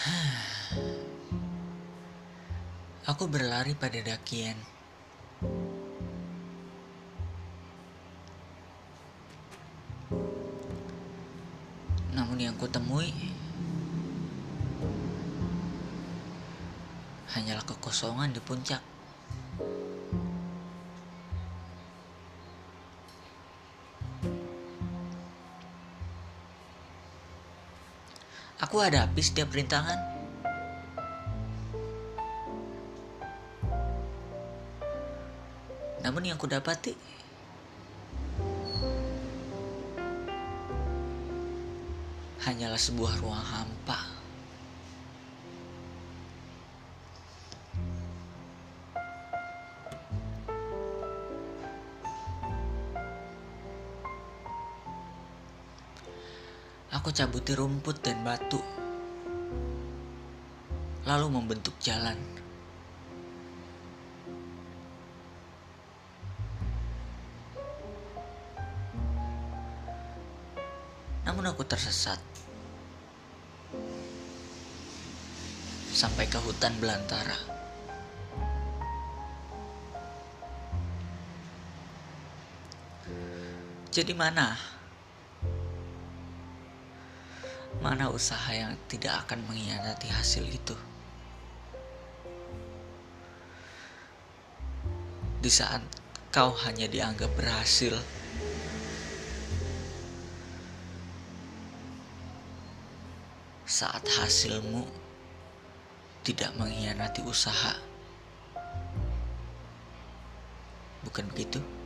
Aku berlari pada dakian. Namun yang kutemui hanyalah kekosongan di puncak. Aku hadapi setiap rintangan. Namun yang kudapati hanyalah sebuah ruang hampa. Aku cabuti rumput dan batu, lalu membentuk jalan. Namun aku tersesat. Sampai ke hutan belantara. Jadi mana? Mana usaha yang tidak akan mengkhianati hasil itu? Di saat kau hanya dianggap berhasil, saat hasilmu tidak mengkhianati usaha. Bukan begitu?